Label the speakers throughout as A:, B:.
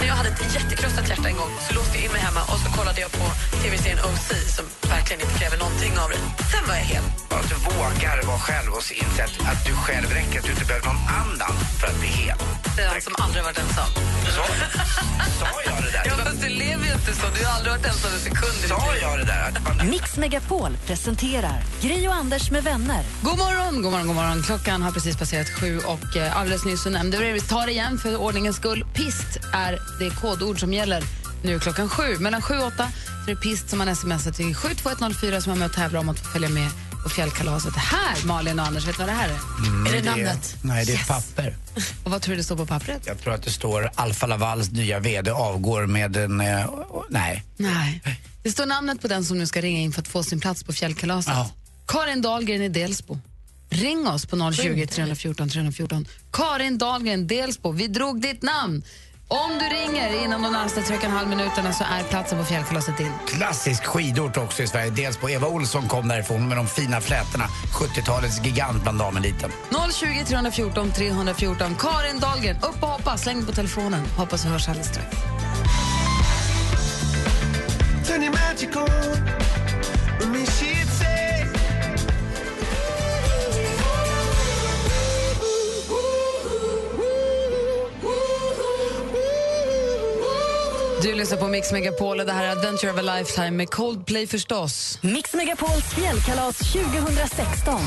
A: När jag hade ett jättekrossat hjärta en gång så låste jag in mig hemma och så kollade jag på tv-serien OC som verkligen inte kräver någonting av dig. Sen var jag hel.
B: Att du vågar vara själv och inse att, du själv räcker, att du inte behöver någon annan för att bli hel.
A: Det är han som aldrig varit ensam.
B: Så, sa jag det där?
A: Ja, fast du lever ju inte så. Du har aldrig varit ensam en sekund
B: Sa jag det där? Man,
C: Mix Megapol presenterar Gri och Anders med vänner.
D: God morgon, god morgon, god morgon. Klockan har precis passerat sju och eh, alldeles nyss så nämnde vi, vi tar det igen för ordningens skull. Pist är det kodord som gäller nu klockan sju. Mellan sju och åtta så är det pist som man smsar till 72104 som är med och tävlar om att få följa med på fjällkalaset. Här, Malin och Anders, vet ni vad det här är?
A: Är det namnet?
B: Nej, det är ett papper.
D: Och vad tror du det står på pappret?
B: Jag tror att det står Alfa Lavals nya VD avgår med en... Eh, nej.
D: Nej. Det står namnet på den som nu ska ringa in för att få sin plats på fjällkalaset.
B: Ja.
D: Karin Dahlgren i Delsbo. Ring oss på 020 314 314. Karin Dahlgren, Delsbo. Vi drog ditt namn. Om du ringer inom de närmaste tre och en halv minuterna så är platsen på fjällkalaset din.
B: Klassisk skidort också i Sverige. Dels på Eva Olsson kom därifrån med de fina flätorna. 70-talets gigant bland dameliten.
D: 020 314 314. Karin Dahlgren, upp och hoppa. Släng på telefonen. Hoppas vi hörs alldeles strax. Du lyssnar på Mix Megapol och det här är Adventure of a Lifetime med Coldplay förstås.
C: Mix Megapols fjällkalas 2016.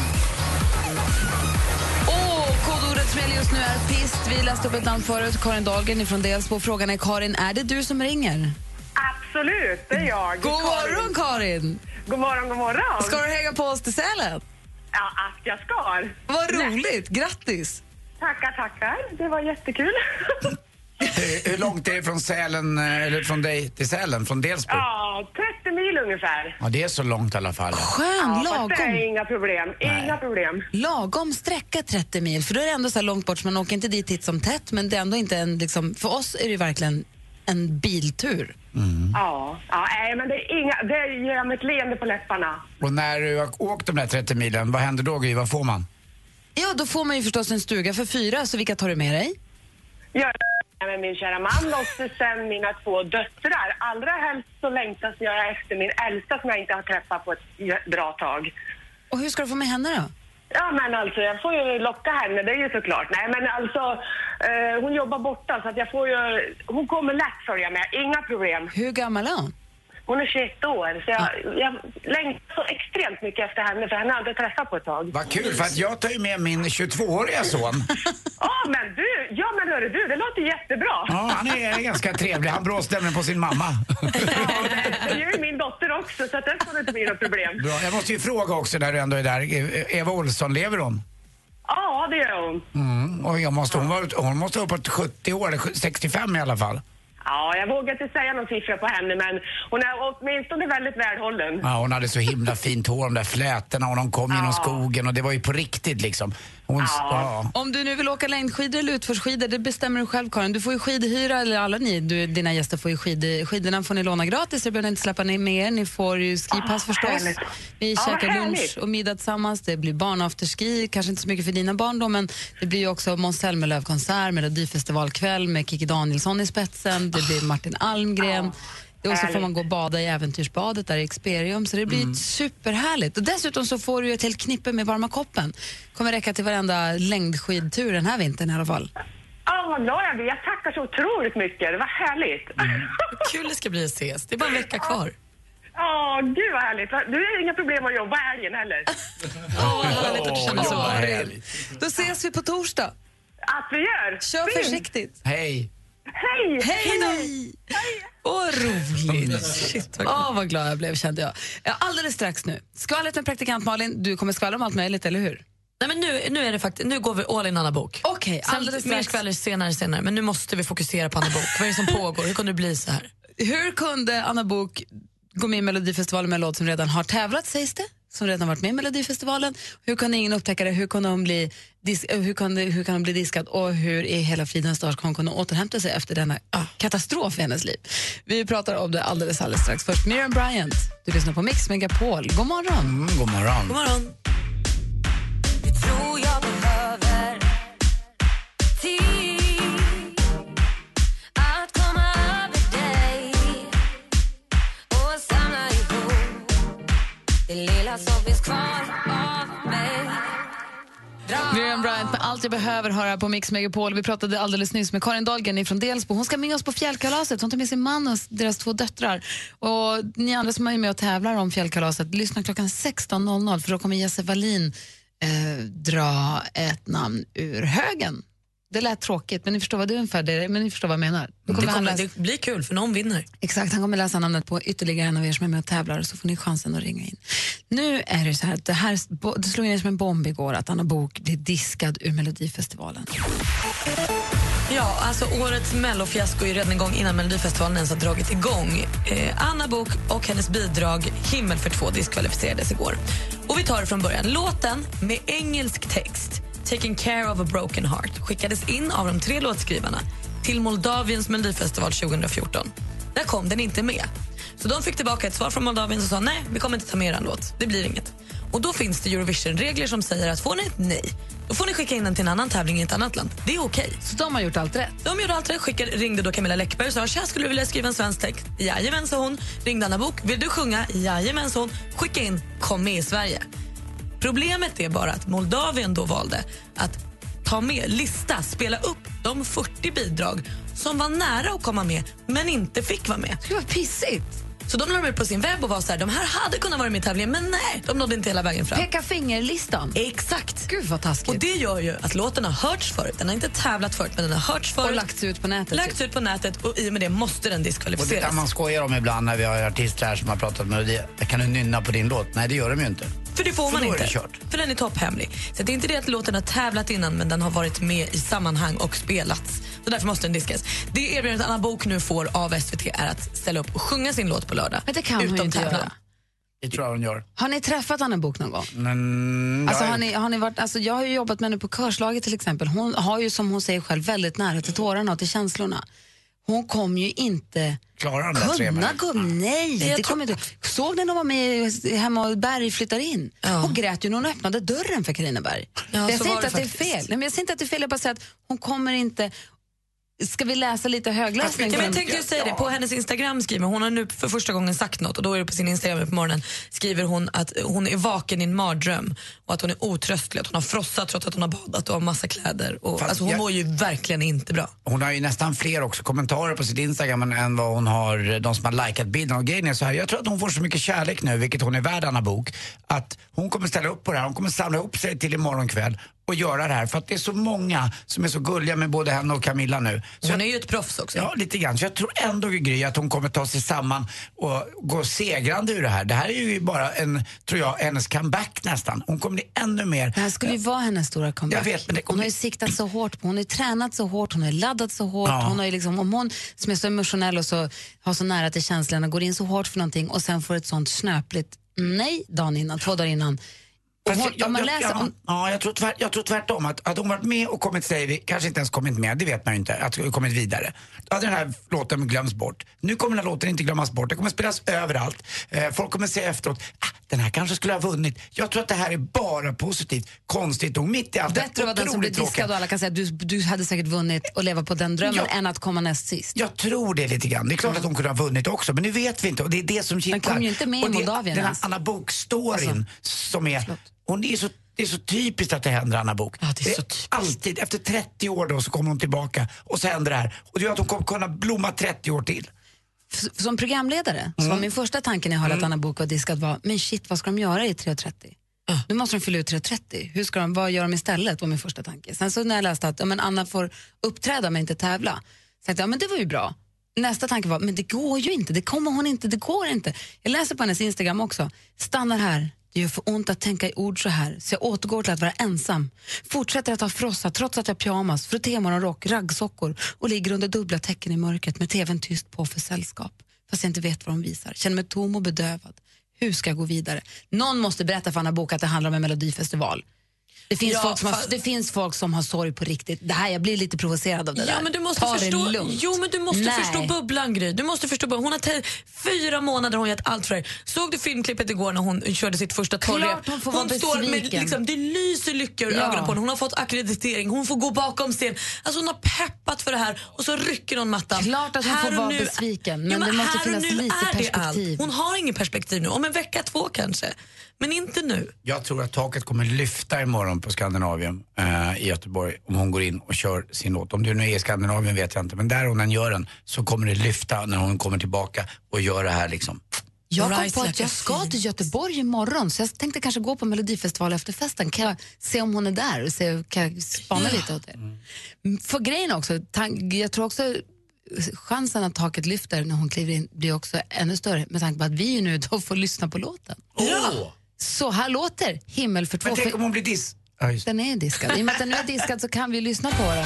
D: Åh, kodordet som gäller just nu är pist. Vi läste upp ett namn förut, Karin Dahlgren från Delsbo. Frågan är Karin, är det du som ringer?
E: Absolut, det är jag.
D: God morgon Karin!
E: God morgon, god morgon.
D: Ska du hänga på oss till Sälen?
E: Ja, att jag ska.
D: Vad roligt, grattis!
E: Tackar, tackar. Det var jättekul.
B: Hur, hur långt är det från Sälen, eh, eller från dig till Sälen, från Delsbo?
E: ja, 30 mil ungefär.
B: Ja, det är så långt i alla fall.
D: Skön,
E: Ja, fast det är
D: lagom,
E: inga problem. Inga problem.
D: lagom sträcka 30 mil. För då är det ändå så här långt bort så man åker inte dit titt som tätt men det är ändå inte en, liksom, för oss är det ju verkligen en biltur.
E: Ja, ja nej, men det, är inga, det ger mig ett leende på läpparna.
B: Och när du har åkt de där 30 milen, vad händer då Gry? Vad får man?
D: Ja, då får man ju förstås en stuga för fyra, så vilka tar du med dig?
E: Är med min kära man och sen mina två döttrar. Allra helst så längtas jag efter min äldsta som jag inte har träffat på ett bra tag.
D: Och hur ska du få med henne då?
E: Ja, men alltså jag får ju locka henne, det är ju såklart. Nej, men alltså eh, hon jobbar borta så att jag får ju... Hon kommer lätt följa med, inga problem.
D: Hur gammal är hon?
E: Hon är 21 år, så jag, jag längtar så extremt mycket efter henne, för henne har jag inte träffat på ett tag.
B: Vad kul, för att jag tar ju med min 22-åriga son.
E: Ja, men du! Ja, men hörru du, det låter jättebra.
B: Ja, han är ganska trevlig. Han bråstämmer på sin mamma.
E: Ja, det, det gör ju min dotter också, så att det får inte bli något problem.
B: Bra. Jag måste ju fråga också när du ändå är där. Eva Olsson, lever hon?
E: Ja, det gör hon.
B: Mm. Och jag måste, hon, var, hon måste vara uppåt 70 år, eller 65 i alla fall.
E: Ja, jag vågar inte säga någon siffra på henne, men hon är åtminstone väldigt välhållen.
B: Ja, hon hade så himla fint hår, de där flätorna och de kom genom
E: Ja.
B: skogen och det var ju på riktigt liksom. Hon,
E: Ja.
B: ja.
D: Om du nu vill åka längdskidor eller utförsskidor, det bestämmer du själv Karin. Du får ju skidhyra, eller alla ni, du, dina gäster får ju skid, skidorna får ni låna gratis, det behöver ni inte släppa ner med er. Ni får ju skipass
E: Ah,
D: förstås.
E: härligt.
D: Vi
E: Ja,
D: käkar lunch och middag tillsammans, det blir barnafterski, kanske inte så mycket för dina barn då, men det blir ju också Måns Zelmerlöw-konsert, Melodifestivalkväll med Kikki Danielsson i spetsen, det blir Martin Almgren. Och så får man gå och bada i Äventyrsbadet där i Experium, så det blir superhärligt. Och dessutom så får du ju ett helt knippe med varma koppen. kommer räcka till varenda längdskidtur den här vintern i alla fall.
E: Ja, vad glad jag blir. Jag tackar så otroligt mycket. Det var härligt.
A: Kul det ska bli att ses. Det är bara en vecka kvar.
E: Ja, gud vad härligt. Du har inga problem att jobba helgen heller.
A: Åh, vad härligt att du känner så.
B: vad härligt.
D: Då ses vi på torsdag.
E: Att vi gör.
D: Kör
E: Fint.
D: försiktigt.
B: Hej!
E: Hej!
D: Hej då! Vad roligt. Shit, vad, Åh, vad glad jag blev kände jag. Ja, Alldeles strax nu. Skvallret med praktikant Malin. Du kommer skvallra om allt möjligt, eller hur?
A: Nej, men nu, nu, är det faktiskt, nu går vi all in Anna Bok.
D: Okej,
A: Sen
D: alldeles
A: mer
D: strax.
A: skvaller senare, senare, men nu måste vi fokusera på Anna Bok. Vad är det som pågår? Hur kunde det bli så här?
D: Hur kunde Anna Bok gå med i Melodifestivalen med en låt som redan har tävlat, sägs det. Som redan varit med i Melodifestivalen. Hur kunde ingen upptäcka det? Hur kunde hon bli, dis- eh, hur kunde, hur kan hon bli diskad? Och hur i hela fridens dag hon kunna återhämta sig efter denna katastrof i hennes liv? Vi pratar om det alldeles, alldeles strax. Först Miriam Bryant. Du lyssnar på Mix Megapol. God morgon.
B: Mm, god morgon.
A: God morgon.
F: Det lilla som finns kvar av mig
D: Miriam Bryant med Allt jag behöver höra på Mix Megapol. Vi pratade alldeles nyss med Karin Dahlgren från Delsbo. Hon ska med oss på fjällkalaset. Hon tar med sin man och deras två döttrar. Och ni andra som är med och tävlar om fjällkalaset, lyssna klockan 16.00 för då kommer Jesse Wallin eh, dra ett namn ur högen. Det lät tråkigt, men ni förstår vad, det är ungefär det, men ni förstår vad jag menar.
A: Det,
D: kommer han
A: kommer,
D: läsa,
A: det blir kul, för någon vinner.
D: exakt, han kommer läsa namnet på ytterligare en av er som är med och tävlar så får ni chansen att ringa in. Nu är det så här att det, här, det slog ner som en bomb igår att Anna Bok blir diskad ur Melodifestivalen.
A: Ja, alltså årets mellofiasko är redan igång innan Melodifestivalen ens har dragit igång. Eh, Anna Bok och hennes bidrag Himmel för två diskvalificerades igår. Och vi tar det från början. Låten med engelsk text, Taking care of a broken heart, skickades in av de tre låtskrivarna till Moldaviens Melodifestival 2014. Där kom den inte med. Så de fick tillbaka ett svar från Moldavien som sa nej, vi kommer inte ta med er låt. Det blir inget. Och då finns det Eurovision-regler som säger att får ni ett nej, då får ni skicka in den till en annan tävling i ett annat land. Det är okej.
D: Så de har gjort allt rätt.
A: De gjorde allt rätt. Skickade, ringde då Camilla Läckberg och sa Tja, skulle du vilja skriva en svensk text? Jajamän, sa hon. Ringde Anna Bok. Vill du sjunga? Jajamän, sa hon. Skicka in. Kom med i Sverige. Problemet är bara att Moldavien då valde att ta med, lista, spela upp de 40 bidrag som var nära att komma med men inte fick vara med.
D: Det var pissigt.
A: Så de la ut på sin webb och var så här, de här hade kunnat vara med i tävlingen men nej, de nådde inte hela vägen fram.
D: Peka finger-listan.
A: Exakt.
D: Gud vad taskigt.
A: Och det gör ju att låten har hörts förut. Den har inte tävlat förut men den har hörts förut.
D: Och lagts ut på nätet.
A: lagts ut på nätet och i och med det måste den
B: Och det
A: diskvalificeras.
B: kan man skojar om ibland när vi har artister här som har pratat med melodi. Kan du nynna på din låt? Nej, det gör de ju inte.
A: För det får
B: För
A: man inte. För den är topphemlig. Så det är inte det att låten har tävlat innan men den har varit med i sammanhang och spelats. Så därför måste den diskas. Det erbjudandet Anna Bok nu får av SVT är att ställa upp och sjunga sin låt på lördag.
D: Men det kan hon ju
A: utom
D: inte
A: tävlan.
D: göra.
B: Det tror jag hon gör.
D: Har ni träffat Anna Bok någon gång?
B: Men,
D: Alltså, har ni, har ni varit, alltså, jag har ju jobbat med henne på körslaget till exempel. Hon har ju som hon säger själv väldigt nära till tårarna och till känslorna. Hon kom ju inte
B: Klarar de tre
D: kunna gå. Nej, det kom inte. Såg ni när hon var med hemma och Berg flyttar in?
A: Ja.
D: Hon grät ju när hon öppnade dörren för Carina Berg.
A: Ja,
D: jag säger inte
A: det
D: att det är fel. Nej, men jag säger inte att det är fel, jag bara säger att hon kommer inte... Ska vi läsa lite högläsning?
A: Ja, men jag tänkte ju säga det. På hennes Instagram skriver hon, har nu för första gången sagt något och då är det på sin Instagram på morgonen skriver hon att hon är vaken i en mardröm och att hon är otröstlig, att hon har frossat trots att hon har badat och har massa kläder. Och,
B: Fast
A: alltså, hon
B: jag-
A: mår ju verkligen inte bra.
B: Hon har ju nästan fler också kommentarer på sitt Instagram än- än vad hon har de som har likat bilden. Och grejen är så här, jag tror att hon får så mycket kärlek nu, vilket hon är värd Anna Bok, att hon kommer ställa upp på det här. Hon kommer samla ihop sig till imorgon kväll och göra det här. För att det är så många som är så gulliga med både henne och Camilla nu. Så
A: Hon är ju ett proffs också.
B: Ja, lite grann. Så jag tror ändå Gry att hon kommer ta sig samman och gå segrande ur det här. Det här är ju bara en, tror jag, hennes comeback nästan. Hon kommer bli ännu mer...
D: Det här skulle ju vara hennes stora comeback.
B: Jag vet, men det kommer-
D: Hon har ju siktat så hårt på, hon har ju tränat så hårt, hon har ju laddat så hårt.
B: Ja.
D: Hon har ju liksom, om hon som är så emotionell och så, har så nära till känslorna går in så hårt för någonting och sen får ett sånt snöpligt nej dagen innan, två dagar innan. Och
B: Fast
D: hon,
B: jag,
D: om man
B: jag,
D: läser,
B: ja,
D: om,
B: ja, jag, tror tvärt, jag tror tvärtom. Att, att hon varit med och kommit sig, kanske inte ens kommit med, det vet man ju inte, att kommit vidare. Då hade den här låten glömts bort. Nu kommer den här låten inte glömmas bort. Den kommer spelas överallt. Eh, folk kommer säga efteråt, ah, den här kanske skulle ha vunnit. Jag tror att det här är bara positivt. Konstigt nog, mitt i allt
D: bättre var den som
B: tråkiga.
D: diskad och alla kan säga att du, du hade säkert vunnit och leva på den drömmen än att komma näst sist.
B: Jag tror det lite grann. Det är klart att hon kunde ha vunnit också, men det vet vi inte. Och det är det som kittlar.
D: kom ju inte med i
B: Och
D: Moldavien
B: Den här. Anna Bok-storyn
D: Alltså,
B: som är... Hon är så, det är så typiskt att det händer Anna Bok.
A: Ja, det är så typiskt.
B: Alltid, efter 30 år då så kommer hon tillbaka och så händer det här. Och det gör att hon kommer kunna blomma 30 år till.
D: F- Som programledare så
B: Mm.
D: var min första tanke när jag hörde att Anna Book var diskad var, men shit vad ska de göra i 3.30? Nu måste de fylla ut 3.30. Hur ska de, vad gör de istället? var min första tanke. Sen så när jag läste att ja, men Anna får uppträda men inte tävla, så tänkte jag, ja, men det var ju bra. Nästa tanke var, men det går ju inte, det kommer hon inte, det går inte. Jag läser på hennes Instagram också, stannar här, det gör för ont att tänka i ord så här, så jag återgår till att vara ensam. Fortsätter att ha frossa trots att jag har pyjamas, frottémorgonrock, raggsockor och ligger under dubbla täcken i mörkret med tvn tyst på för sällskap. fast jag inte vet vad de visar. Känner mig tom och bedövad. Hur ska jag gå vidare? Någon måste berätta för Anna Book att det handlar om en melodifestival. Det finns,
A: Ja,
D: folk som har,
A: fast-
D: det finns folk som har sorg på riktigt. Det här, jag blir lite provocerad av det
A: Ja,
D: där.
A: men du måste
D: Ta
A: förstå,
D: det lugnt.
A: jo, men du måste
D: Nej.
A: förstå bubblan, Gry. Du måste förstå bubblan. Hon har te- fyra månader har hon gett allt för det. Såg du filmklippet igår när hon körde sitt första torrrep?
D: Klart hon får vara
A: står med, liksom, Det lyser lycka ur
D: Ja.
A: ögonen på henne. Hon har fått akkreditering, hon får gå bakom scen. Alltså hon har peppat för det här och så rycker hon mattan.
D: Klart att hon
A: Här
D: får vara
A: nu-
D: besviken, men
A: ja,
D: det måste finnas lite perspektiv.
A: Hon har ingen perspektiv nu. Om en vecka, två kanske. Men inte nu.
B: Jag tror att taket kommer lyfta imorgon på Skandinavien eh, i Göteborg om hon går in och kör sin låt. Om det nu är i Skandinavien vet jag inte, men där hon än gör den så kommer det lyfta när hon kommer tillbaka och gör det här liksom.
D: Jag kom
A: Right
D: på
A: like
D: att jag ska till Göteborg imorgon så jag tänkte kanske gå på Melodifestival efter festen. Kan jag se om hon är där och se, kan jag spana lite åt? Mm, För grejen också, jag tror också chansen att taket lyfter när hon kliver in blir också ännu större med tanke på att vi nu då får lyssna på låten.
B: Ja.
D: Så här låter Himmel för två.
B: Men tänk om hon blir diss... Det.
D: den är diskad. I och med att den nu är diskad så kan vi lyssna på den.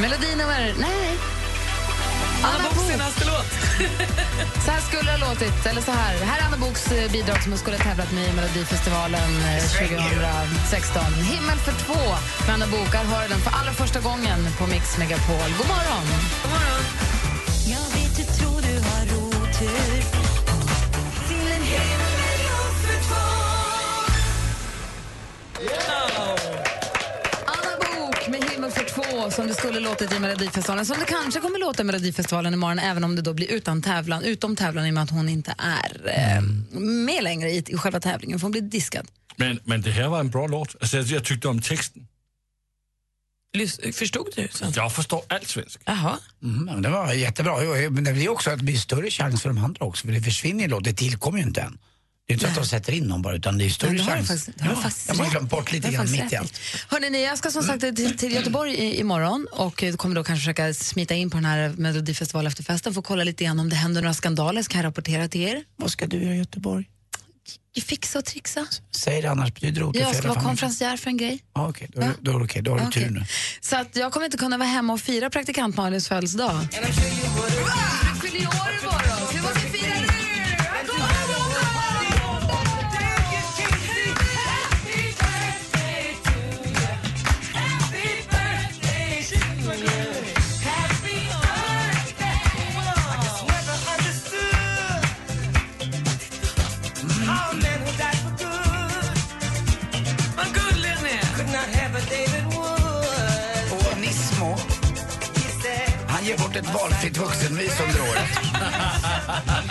D: Melodinummer, nej. Anna Book.
A: senaste låt.
D: Så här skulle det ha låtit, eller så här. Här är Anna Boks eh, bidrag som hon skulle ha tävlat med i Melodifestivalen eh, 2016. Himmel för två med Anna Bok. Här har du den för allra första gången på Mix Megapol. God morgon!
A: God morgon.
D: Som det skulle låtit i Melodifestivalen. Som det kanske kommer låta i Melodifestivalen imorgon även om det då blir utan tävlan, utom tävlan i och med att hon inte är eh, med längre i, i själva tävlingen. För hon blir diskad.
G: Men, men det här var en bra låt. Alltså, jag, tyckte om texten.
A: Lys- Förstod du? Sen?
G: Jag förstår allt svenska.
A: Jaha.
B: Mm, men det var jättebra. Jo, Men det blir också att det blir större chans för de andra också, för det försvinner ju låt. Det tillkommer ju inte än. Det är inte så att de sätter in någon bara, utan det är större
D: du
B: chans.
D: faktiskt-
B: ja, jag har glömt bort lite grann mitt i allt.
D: Hörrni, ni, jag ska som sagt till, till Göteborg i, imorgon och eh, kommer då kanske försöka smita in på den här Melodifestival efterfesten för att kolla lite grann om det händer några skandaler. Så kan jag rapportera till er.
B: Vad ska du göra i Göteborg?
D: Fixa och trixa.
B: Säg det annars betyder det åka
D: Jag ska vara konferencier för en grej.
B: Ja, okej, då, är det- då är det okej. Då har du
D: Okej.
B: tur nu.
D: Så att jag kommer inte kunna vara hemma och fira praktikant Malins födelsedag. Du fyller ju år imorgon,
B: ger bort ett valfritt vuxenvis under året.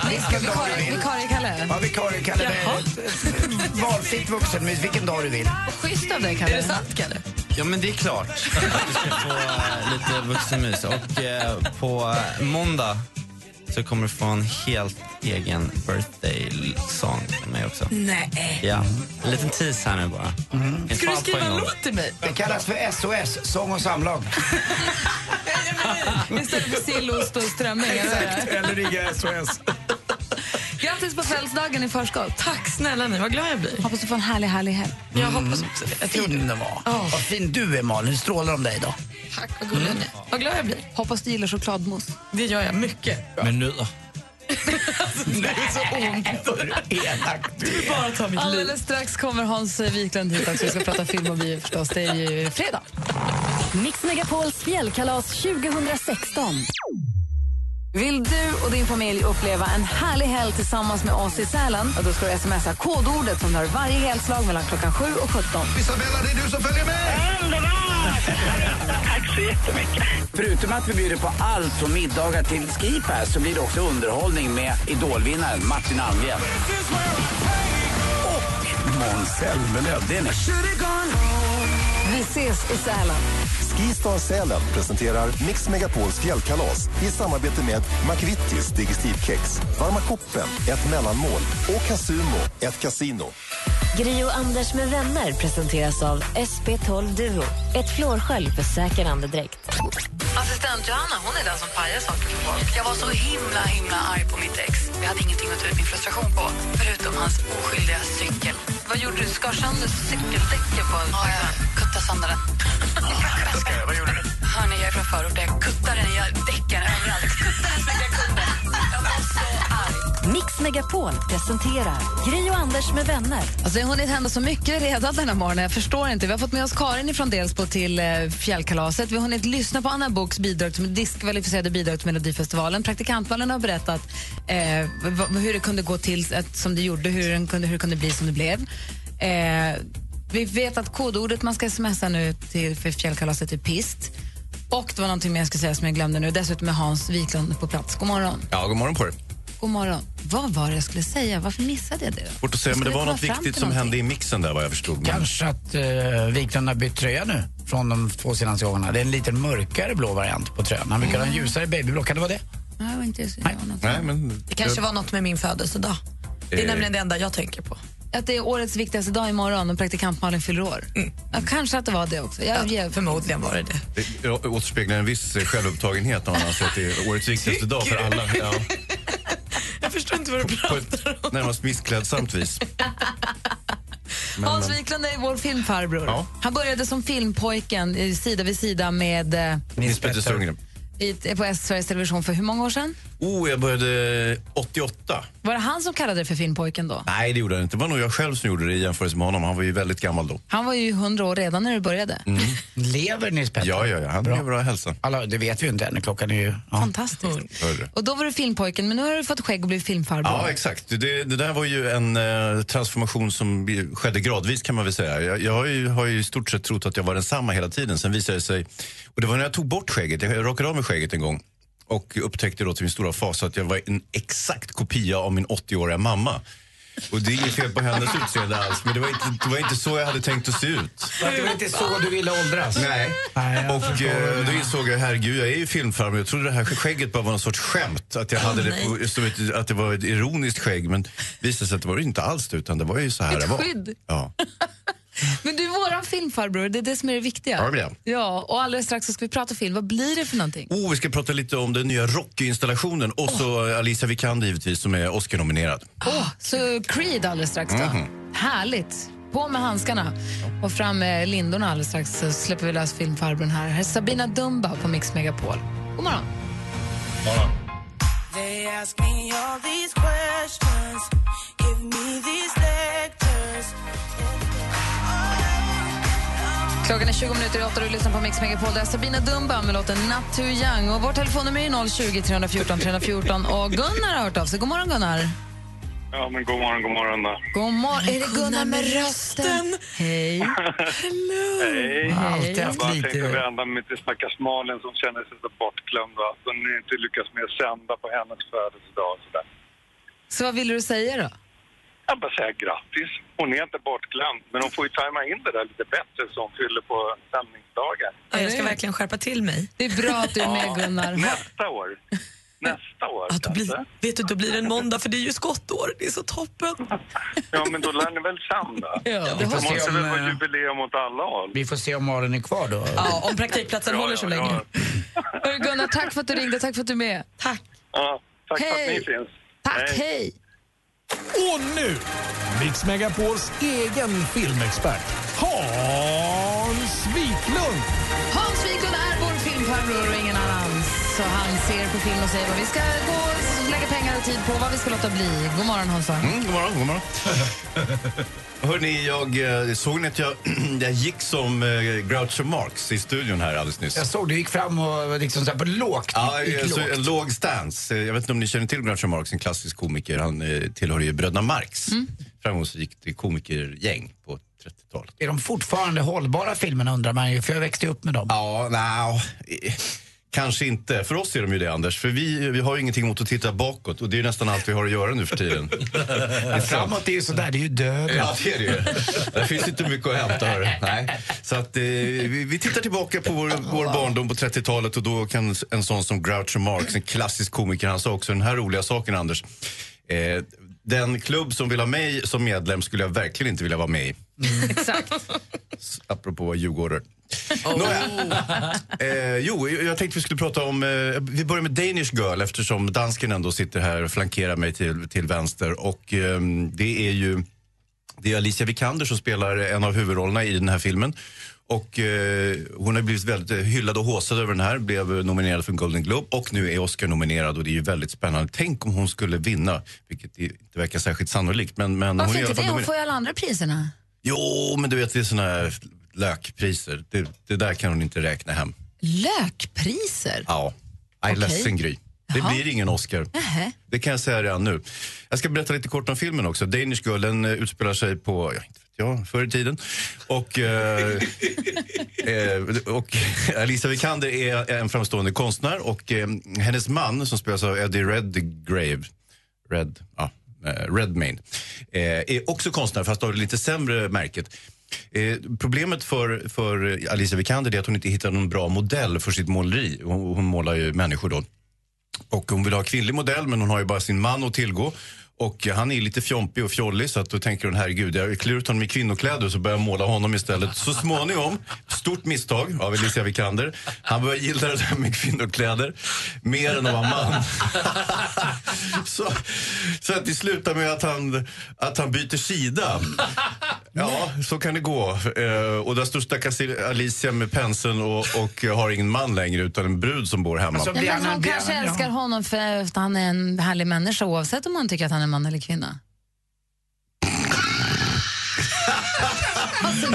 B: Vilken dag du vill.
D: vikarie Kalle.
B: Ja, vikarie Kalle. det- Valfritt vuxenvis, vilken dag du vill.
D: Schysst av dig,
A: Är
D: Kalle.
A: det sant, Kalle?
H: Ja, men det är klart. Du ska få eh, lite vuxenmys. Och eh, på måndag så kommer du få en helt egen birthday-sång med mig också.
A: Nej.
H: Ja, en liten tease här nu bara. Kan
A: Ska du skriva
H: en
A: låt till mig?
B: Det kallas för SOS, sång och samlag.
D: Istället för sillost och strömming. eller?
B: Eller ringa SOS.
D: Grattis på födelsedagen i förskott.
A: Tack snälla ni, vad glad jag blir.
D: Hoppas du får en härlig, härlig helg.
A: Jag hoppas också det. Jag
B: Fin
A: det.
B: du var. Vad fin du är Malin, det strålar om dig idag.
A: Tack, vad gullig ni är. Vad glad jag blir.
D: Hoppas du gillar chokladmousse.
A: Det gör jag mycket.
G: Med nödder.
B: Det är så ont. Du är.
A: Bara ta mitt liv.
D: Alldeles strax kommer Hans Wiklund hit också. Vi ska prata film och bio förstås. Det är ju fredag.
C: Mix Megapols fjällkalas 2016.
D: Vill du och din familj uppleva en härlig helg tillsammans med oss i Sälen? Då ska du smsa kodordet som du har varje helslag mellan klockan 7 och 17.
I: Isabella, det är du som följer med!
J: Förutom att vi bjuder på allt från middagar till skipass så blir det också underhållning med idolvinnaren Martin Almgren. Och Måns Zelmerlöw.
D: Ses i Sälen.
K: Skistar Sälen presenterar Mix Megapols fjällkalas i samarbete med McVittys Digestivkex, Varma koppen, ett mellanmål och Casumo, ett kasino.
C: Gri och Anders med vänner presenteras av SP12 Duo. Ett flårskölj för säker andedräkt.
D: Assistent Johanna hon är den som pajar saker för folk. Jag var så himla himla arg på mitt ex. Jag hade ingenting att ta ut min frustration på, förutom hans oskyldiga cykel. Vad gjorde du? Skar sönder cykeldäcken på en Ja, jag kuttade sönder den. Vad gjorde du? Hörni, jag är från förorten. Jag kuttade den i däcken överallt. Jag kuttade den så jag kunde. Jag var
C: Mix Megapol presenterar Gri och Anders med vänner.
D: Alltså, det har hunnit hända så mycket redan den här morgonen. Jag förstår inte. Vi har fått med oss Karin från Delsbo till eh, fjällkalaset. Vi har hunnit lyssna på Anna Boks bidrag till diskvalificerade bidrag till Melodifestivalen. Praktikantvallen har berättat eh, hur det kunde gå till att, som det gjorde, hur, den kunde, hur det kunde bli som det blev. Eh, vi vet att kodordet man ska smsa nu till för fjällkalaset är pist. Och det var någonting mer jag ska säga som jag glömde nu. Dessutom är Hans Wiklund på plats. God morgon.
L: Ja, god morgon på er.
D: God morgon. Vad var det jag skulle säga? Varför missade jag det? då?
L: Svårt att säga, men det var något viktigt som
D: någonting.
L: hände i mixen där vad jag förstod.
B: Kanske att uh, Wiklund har bytt tröja nu från de två senaste gångerna. Det är en lite mörkare blå variant på tröjan. Han brukar ha en ljusare babyblå. Kan det vara det?
D: Nej, jag var inte av något.
L: Nej, men...
A: Det kanske var något med min födelsedag. Det är
L: Eh.
A: nämligen det enda jag tänker på.
D: Att det är årets viktigaste dag imorgon och praktikant Malin fyller år. Ja, kanske att det var det också. Jag, jag,
A: Förmodligen var det det.
L: Det återspeglar en viss eh, självupptagenhet när man anser att det är årets viktigaste dag för alla. Ja,
A: Jag förstår inte vad du
L: på ett närmast missklädsamt vis. Men,
D: Hans Wiklund är vår filmfarbror.
L: Ja.
D: Han började som filmpojken sida vid sida med eh,
L: Nils Petter Sundgren.
D: i, på Sveriges Television för hur många år sedan?
L: Oh, jag började 88.
D: Var det han som kallade det för filmpojken då?
L: Nej, det gjorde han inte. Det var nog jag själv som gjorde det i jämförelse med honom. Han var ju väldigt gammal då.
D: Han var ju 100 år redan när det började.
B: Lever Nils Petter?
L: Ja, ja, ja. Han lever bra hälsa.
B: Alla, det vet vi ju inte ännu. Klockan är ju... Ja.
D: Fantastiskt.
L: Hörru.
D: Och då var du filmpojken, men nu har du fått skägg och blivit filmfarbror.
L: Ja, exakt. Det, det där var ju en eh, transformation som skedde gradvis kan man väl säga. Jag, jag har, ju, har ju i stort sett trott att jag var densamma hela tiden. Sen visade det sig, och det var när jag tog bort skägget, jag rakade av mig skägget en gång och upptäckte då till min stora fas att jag var en exakt kopia av min 80-åriga mamma. Och det är inget fel på hennes utseende alls, men det var, inte, det var inte så jag hade tänkt att se ut.
B: Det var inte så du ville åldras.
L: Nej. Och eh, då insåg jag, herregud, jag är ju filmfarbror. Jag trodde det här skägget bara var någon sorts skämt. Att jag hade det på, som ett, att det var ett ironiskt skägg. Men det visade sig att det var det inte alls det, utan det var ju så här det
D: Ett
L: var.
D: skydd.
L: Ja.
D: Men du är våran filmfarbror, det är det som är det viktiga.
L: Ja, det blir det.
D: Ja, och alldeles strax så ska vi prata film. Vad blir det för någonting?
L: Oh, vi ska prata lite om den nya Rocky-installationen. Och så Alicia Vikander givetvis, som är Oscar-nominerad.
D: Åh, så Creed alldeles strax då.
L: Mhm.
D: Härligt. På med handskarna och fram med lindorna alldeles strax så släpper vi lös filmfarbrorn här. Här är Sabina Dumba på Mix Megapol. God morgon.
M: They ask
D: Klockan är 20 minuter i åtta och du lyssnar på Mix Megapol. Det är Sabina Dumba med låten Not Too Young. Och vårt telefonnummer är 020 314 314. Och Gunnar har hört av sig. God morgon Gunnar.
N: Ja, men god morgon, god morgon då.
D: God morgon. Är det Gunnar med rösten? Hej.
N: Hej.
D: Hej.
N: Jag bara tänkte vända mig till stackars Malin som känner sig så bortglömd. Att hon inte lyckas med att sända på hennes födelsedag och sådär.
D: Så vad vill du säga då?
N: Jag bara säga grattis. Hon är inte bortglömd, men hon får ju tajma in det där lite bättre så hon fyller på sändningsdagar.
A: Ja, jag ska verkligen skärpa till mig.
D: Det är bra att du är med Gunnar.
N: Nästa år. Nästa år
A: Ja, då blir, vet du, då blir det en måndag för det är ju skottår. Det är så toppen.
N: Ja, men då lär ni väl sända?
B: Ja,
N: det måste
B: om,
N: väl vara
B: eh,
N: jubileum åt alla håll?
B: Vi får se om Malin är kvar då.
A: Ja, om praktikplatsen håller så länge.
D: Hörru, Gunnar, tack för att du ringde. Tack för att du är med.
A: Tack.
N: Ja, tack för att
D: Hej.
N: ni finns.
D: Tack, hej.
O: Och nu, Mix Megapols egen filmexpert, Hans Wiklund.
D: Hans Wiklund är vår filmfarbror och ingen annan. Så han ser på film och säger vad vi ska gå och lägga pengar och tid på, vad vi ska låta bli. God morgon Hansa.
L: Mm, god morgon, god morgon. Hörrni, jag eh, såg ni att jag, jag gick som eh, Groucho Marx i studion här alldeles nyss.
B: Jag såg du gick fram och liksom så här på lågt.
L: Ja,
B: gick
L: alltså,
B: lågt.
L: en låg stance. Eh, Jag vet inte om ni känner till Groucho Marx, en klassisk komiker. Han tillhör ju bröderna Marx.
B: Mm.
L: Framgångsrikt komikergäng på 30-talet.
B: Är de fortfarande hållbara filmerna undrar man ju, för jag växte upp med dem.
L: Ja, nej, kanske inte. För oss är de ju det, Anders. För vi, vi har ju ingenting emot att titta bakåt och det är ju nästan allt vi har att göra nu för tiden.
B: Men framåt är ju sådär, det är ju döden.
L: Ja, det är det ju. Där finns inte mycket att hämta. Hörru. Nej. Så att, eh, vi, vi tittar tillbaka på vår, vår barndom på 30-talet och då kan en sån som Groucho Marx, en klassisk komiker, han sa också den här roliga saken, Anders. Eh, den klubb som vill ha mig som medlem skulle jag verkligen inte vilja vara med i.
D: Exakt.
L: Apropå djurgårdar. Nåja. Eh, jo, jag tänkte vi skulle prata om... Eh, vi börjar med Danish Girl eftersom dansken ändå sitter här och flankerar mig till, till vänster. Och ehm, det är ju det är Alicia Vikander som spelar en av huvudrollerna i den här filmen. Och eh, hon har blivit väldigt eh, hyllad och håsad över den här, blev eh, nominerad för en Golden Globe och nu är Oscar nominerad och det är ju väldigt spännande. Tänk om hon skulle vinna, vilket inte verkar särskilt sannolikt. Men, men hon
D: Varför
L: alla
D: inte det? Hon får ju alla andra priserna.
L: Jo, men du vet det är såna här lökpriser. Det, det där kan hon inte räkna hem.
D: Lökpriser?
L: Ja, jag är ledsen Gry. Det
D: Jaha.
L: blir ingen Oscar.
D: Nähä.
L: Det kan jag säga redan nu. Jag ska berätta lite kort om filmen också. Danish Girl den eh, utspelar sig på, ja, inte vet jag, förr i tiden. Och, eh, eh, och Alisa Vikander är en framstående konstnär och eh, hennes man som spelas av Eddie Redgrave, Red, ja, eh, Redmayne, eh, är också konstnär fast av det lite sämre märket. Eh, problemet för, för Alicia Vikander är att hon inte hittar någon bra modell för sitt måleri. Hon, hon målar ju människor då. Och hon vill ha kvinnlig modell men hon har ju bara sin man att tillgå. Och han är lite fjompig och fjollig så att då tänker hon herregud jag klär ut honom i kvinnokläder så börjar jag måla honom istället. Så småningom, stort misstag av Alicia Vikander, han börjar gilla det där med kvinnokläder mer än att vara man. så, så att det slutar med att han, att han byter sida. Ja, så kan det gå. Eh, och där står stackars Alicia med penseln och, och har ingen man längre utan en brud som bor hemma.
D: Ja, men hon kanske älskar honom för att han är en härlig människa oavsett om hon tycker att han är man eller kvinna. alltså,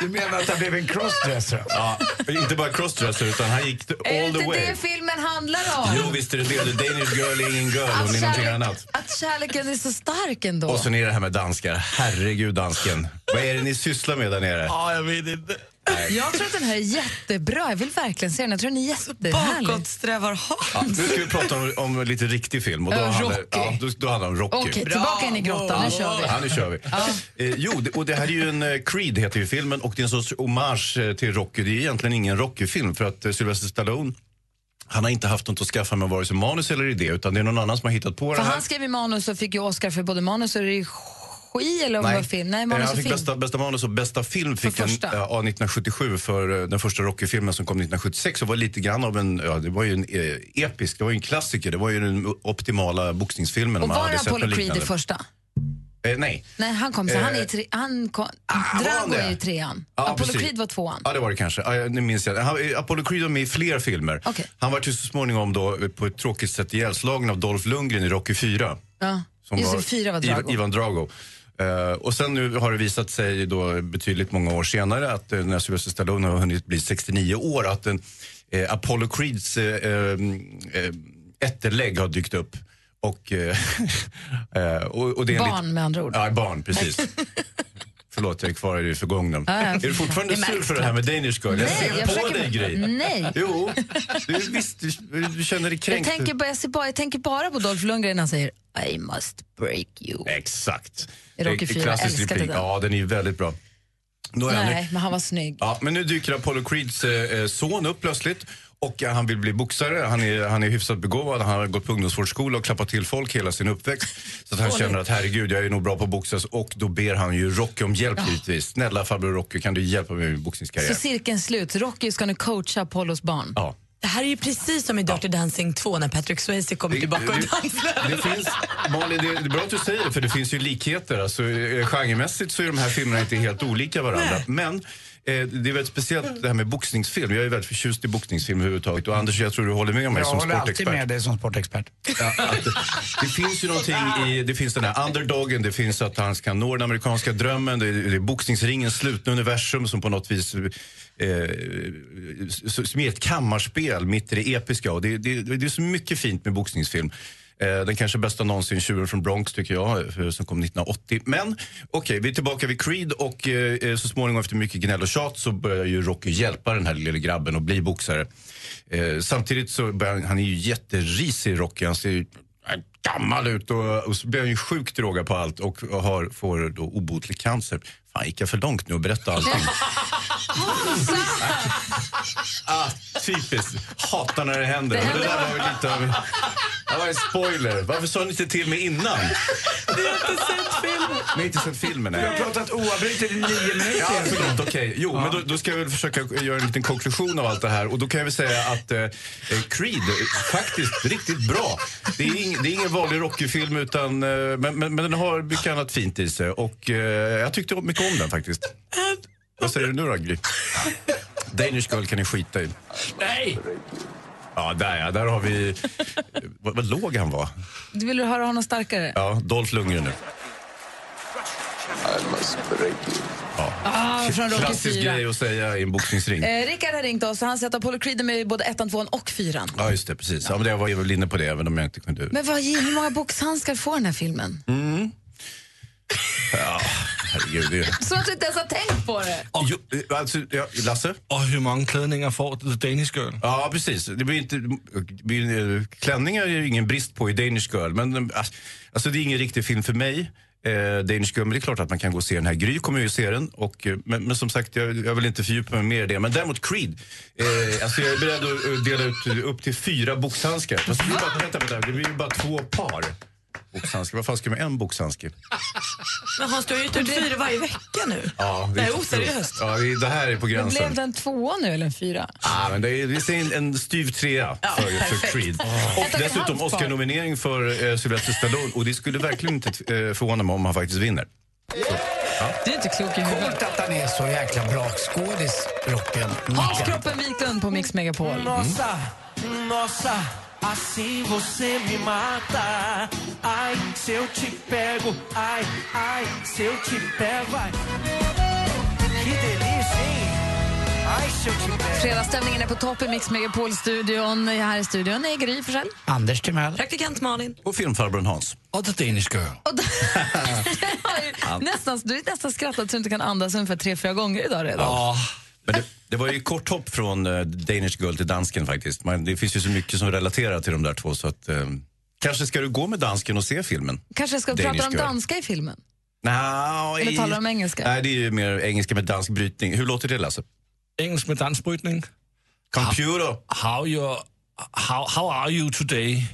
B: Du menar att han blev en crossdresser?
L: Ja, inte bara crossdresser utan han gick
D: är det
L: all
D: inte
L: the way.
D: det filmen handlar om?
L: Jo, visst är det det. The Danish girl är ingen girl, hon är någonting annat.
D: att kärleken är så stark ändå.
L: Och så är det här med danskar. Herregud, dansken. Vad är det ni sysslar med där nere?
G: Ja, jag vet inte.
D: Jag tror att den här är jättebra. Jag vill verkligen se den. Jag tror den är jättehärlig.
A: Bakåtsträvar
L: Ja, nu ska vi prata om, om lite riktig film. Och då,
D: Ja,
L: handlar,
D: Rocky.
L: ja, då, då handlar det om Rocky.
D: Okej, tillbaka in i grottan. Nu kör vi.
L: Ja, nu kör vi. Eh, jo, det, och det här är ju en eh, Creed heter ju filmen och det är en sorts hommage eh, till Rocky. Det är egentligen ingen Rocky-film för att eh, Sylvester Stallone han har inte haft något att skaffa med vare sig manus eller idé utan det är någon annan som har hittat på
D: För
L: det här.
D: han skrev ju manus och fick ju Oscar för både manus och regi eller om det var film. Nej,
L: Eh,
D: manus
L: han
D: och
L: fick
D: film.
L: bästa, bästa manus och bästa film fick han ja, 1977 för eh, den första Rocky-filmen som kom 1976 och var lite grann av en, ja det var ju en eh, episk, det var ju en klassiker, det var ju den optimala boxningsfilmen
D: Och var Apollo Creed det första?
L: Eh, nej.
D: Nej, han kom så. Han är i
L: Eh,
D: tre, han kom,
L: var
D: Drago
L: han
D: är i trean.
L: Ja,
D: Apollo
L: precis.
D: Creed var tvåan.
L: Ja, det var det kanske. Jag- nu minns jag. Han, eh, Apollo Creed var med i fler filmer.
D: Okej.
L: Han var ju så småningom då eh, på ett tråkigt sätt ihjälslagen av Dolph Lundgren i Rocky 4.
D: Ja. Just
L: var
D: det, fyra var
L: Ivan,
D: Drago.
L: Ivan Drago. Eh, och sen nu har det visat sig då betydligt många år senare att uh, när Sylvester Stallone har hunnit bli 69 år att en, eh, Apollo Creeds eh, eh, ätterlägg har dykt upp. Och, eh, eh, och, och det är en
D: Barn med andra ord.
L: Ja, barn, precis. Förlåt, jag är kvar i det förgångna.
D: Ja.
L: Är du fortfarande
D: Det
L: sur för det här med Danish Girl? Jag
D: Nej,
L: ser
D: jag
L: på
D: försöker-
L: dig, Gry.
D: Nej.
L: Jo, du, visst, du, du känner dig
D: Jag
L: kränkt.
D: tänker, bara, jag, bara, jag tänker bara på Dolph Lundgren när han säger I must break you.
L: Exakt.
D: I Rocky
L: Eh,
D: IV,
L: klassisk
D: älskade
L: replik.
D: den.
L: Ja, den är väldigt bra. Han nu-
D: Nej, men han var snygg.
L: Ja, men nu dyker Apollo Creeds eh, eh, son upp plötsligt. Och han vill bli boxare, han är, han är hyfsat begåvad, han har gått på ungdomsvårdsskola och klappat till folk hela sin uppväxt. Så att han
D: Åh,
L: känner
D: nej.
L: att herregud, jag är nog bra på att boxas. Och då ber han ju Rocky om hjälp givetvis. Snälla farbror Rocky, kan du hjälpa mig med min boxningskarriär?
D: Så cirkeln slut. Rocky ska nu coacha Apollos barn.
L: Ja.
A: Det här är ju precis som i Dirty Dancing 2 när Patrick Swayze kommer tillbaka och dansar.
L: Det finns, Malin, det det är bra att du säger det, för det finns ju likheter. Alltså, eh, genremässigt så är de här filmerna inte helt olika varandra. Men eh, det är väldigt speciellt det här med boxningsfilm. Jag är väldigt förtjust i boxningsfilm överhuvudtaget. Och Anders, jag tror du håller med mig
B: Jag
L: som
B: håller alltid
L: sportexpert.
B: med dig som sportexpert.
L: Ja, det, det finns ju någonting i, det finns den här underdogen, det finns att han ska nå den amerikanska drömmen, det är, det är boxningsringens slutna universum som på något vis eh, som är ett kammarspel mitt i det episka. Och det, det, det är så mycket fint med boxningsfilm. Eh, den kanske bästa någonsin, Tjuren från Bronx tycker jag, eh, som kom 1980. Men okej, vi är tillbaka vid Creed och eh, så småningom efter mycket gnäll och tjat så börjar ju Rocky hjälpa den här lille grabben att bli boxare. Samtidigt så börjar han, är ju jätterisig Rocky, han ser ju gammal ut och, och så blir han ju sjukt droga på allt och har, får då obotlig cancer. Fan, gick jag för långt nu och berätta allting? ah, typiskt. Hatar när det händer.
D: Det
L: det där var lite av... Det var en spoiler. Varför sa ni inte till mig innan?
A: Du har inte sett filmen.
L: Ni har inte sett filmen?
B: Du
L: Nej.
B: har pratat oavbrutet i nio minuter.
L: Ja, förlåt. Okej. Jo, men då, då ska jag väl försöka göra en liten konklusion av allt det här. Och då kan jag väl säga att eh, Creed är faktiskt riktigt bra. Det är, ing, det är ingen vanlig Rocky-film, utan, eh, men, men, men den har mycket annat fint i sig. Och eh, jag tyckte mycket om den faktiskt. Vad säger du nu då, Gry? Danish Girl kan ni skita i.
G: Nej!
L: Ja, där ja. Där har vi... Vad, vad låg han var.
D: Vill du höra honom starkare?
L: Ja, Dolph Lundgren nu. Ja.
D: Ah, från Rocky
L: Klassisk
D: 4.
L: grej att säga i en boxningsring.
D: Eh, Rickard har ringt oss och han säger att Apollo Creed är med i både ettan, tvåan och fyran.
L: Ja, just det. Precis. Ja, men jag var väl inne på det, även om jag inte kunde...
D: Men vad, hur många boxhandskar får den här filmen?
L: Mm. Ja, herregud. Det...
D: Så att du inte ens har tänkt på det.
L: Jo, eh, alltså, ja, Lasse?
G: Och hur många klänningar får The Danish Girl?
L: Ja, precis. Det blir inte, blir, eh, klänningar är det ingen brist på i Danish Girl, men eh, alltså, det är ingen riktig film för mig. Eh, Danish Girl, men det är klart att man kan gå och se den här. Gry kommer ju att se den, och, men, men som sagt, jag, jag vill inte fördjupa mig mer i det. Men däremot Creed, eh, alltså jag är beredd att dela ut upp till fyra boxhandskar. Fast det, blir bara, vänta, vänta, det blir ju bara två par boxhandskar. Vad fan ska jag med en boxhandske?
A: Men Hans, du har ju ut fyra varje vecka nu.
L: Ja,
A: Det är oseriöst.
L: Ja, det det här är på
D: Men
L: gränsen.
D: blev det en tvåa nu eller en fyra?
L: Ah, men det är, det är en, en styv trea för, för
D: perfekt.
L: Creed.
D: Och
L: dessutom. Oscar-nominering för eh, Sylvester Stallone. Och det skulle verkligen inte eh, förvåna mig om han faktiskt vinner.
D: Du är inte klok i huvudet.
B: Coolt att han är så jäkla bra skådis, Rocken.
D: Hans Kroppen Wiklund på Mix Megapol.
M: Nossa, nossa, assim você me mata. Ai, se eu te pego, ai, ai, se eu te pego, ai. Que delícia, hein? Ai, se eu te pego.
D: Fredagsstämningen är på topp i Mix Megapol-studion. Här i studion är Gry Forssell.
B: Anders Timell.
A: Praktikant Malin.
L: Och filmfarbrorn Hans.
G: Och The Danish Girl.
D: Nästan, du är nästan skrattat så du inte kan andas ungefär tre, fyra gånger idag redan.
L: Men det, det var ju kort hopp från eh, Danish Girl till dansken faktiskt. Man, det finns ju så mycket som relaterar till de där två så att... Eh, kanske ska du gå med dansken och se filmen?
D: Kanske ska
L: Danish
D: prata om
L: Girl.
D: danska i filmen?
L: Nå,
D: Eller
L: i-
D: talar de engelska?
L: Nej, det är ju mer engelska med dansk brytning. Hur låter det Lasse?
G: Engelsk med dansbrytning.
L: Computer.
G: How, you, how, how are you today?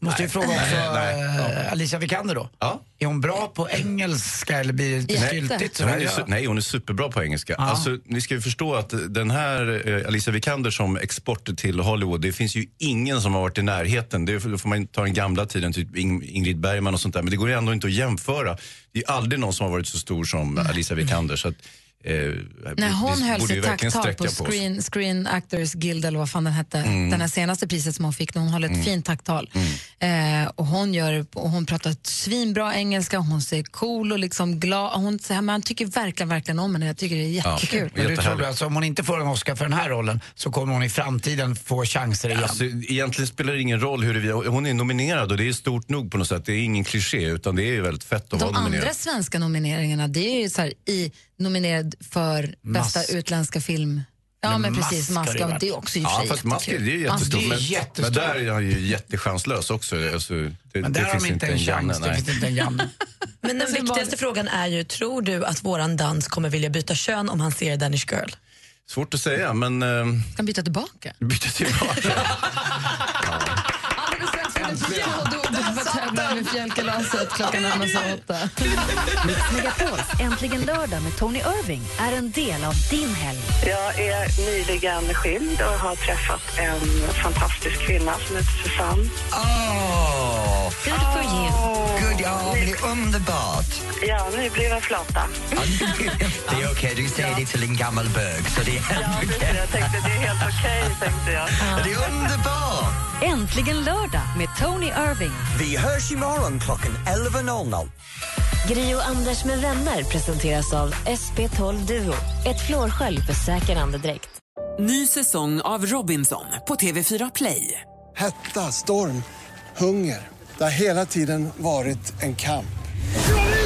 B: Måste ju fråga också
L: Nej.
B: eh, Alicia Vikander då.
L: Ja.
B: Är hon bra på engelska eller blir det lite styltigt?
L: Hon är, su- nej, hon är superbra på engelska.
B: Ja.
L: Alltså, ni ska ju förstå att den här eh, Alicia Vikander som export till Hollywood, det finns ju ingen som har varit i närheten. Det får får man ta den gamla tiden, typ Ing- Ingrid Bergman och sånt där. Men det går ju ändå inte att jämföra. Det är aldrig någon som har varit så stor som Alicia Vikander. Så att, eh,
D: När hon höll sitt tacktal på
L: oss.
D: Screen, Screen Actors Guild eller vad fan den hette,
L: Mm.
D: den här senaste priset som hon fick, hon håller ett
L: Mm.
D: fint tacktal. Eh, och hon, gör, och hon pratar svinbra engelska, hon ser cool och liksom glad. Hon, så här, man tycker verkligen, verkligen om henne. Jag tycker det är jättekul.
B: Men du tror alltså om hon inte får en Oscar för den här rollen så kommer hon i framtiden få chanser igen?
L: Alltså, egentligen spelar det ingen roll huruvida, hon är nominerad och det är stort nog på något sätt. Det är ingen kliché utan det är ju väldigt fett att
D: De
L: vara nominerad.
D: andra svenska nomineringarna, det är ju så här, i, nominerad för bästa
L: Mask.
D: utländska film. Ja, men, precis.
L: Mask har det
D: är också i och för
L: Ja,
D: sig
L: fast Mask är
D: jättekul.
L: det är ju jättestort.
D: är
L: Men, men där är han ju jättechanslös också. Alltså, det,
B: Men där
L: det
B: har
L: finns
B: de inte en chans, det finns inte en Janne.
A: Men den viktigaste frågan är ju, tror du att våran dans kommer vilja byta kön om han ser Danish Girl?
L: Svårt att säga, men... Eh,
D: Kan byta tillbaka.
L: byta tillbaka.
D: Alldeles strax får du fjällord för att tävla med fjällkalaset. Klockan närmar sig åtta.
C: Mix Megapols Äntligen lördag med Tony Irving är en del av din helg.
E: Jag är nyligen skild och har träffat en fantastisk kvinna som heter Susanne.
P: Åh!
C: Good for you.
P: Gud, ja, men det är underbart.
E: Ja, nu blir jag flata.
P: Det är okej, du säger det till en gammal bög, så det är helt okej.
E: Jag tänkte det är helt okej, tänkte jag.
P: Det är underbart!
C: Äntligen lördag med Tony Irving.
P: Vi hörs imorgon klockan 11.00.
C: Gri och Anders med vänner presenteras av SP12 Duo. Ett flårskölj för säker andedräkt.
Q: Ny säsong av Robinson på TV4 Play.
I: Hetta, storm, hunger. Det har hela tiden varit en kamp.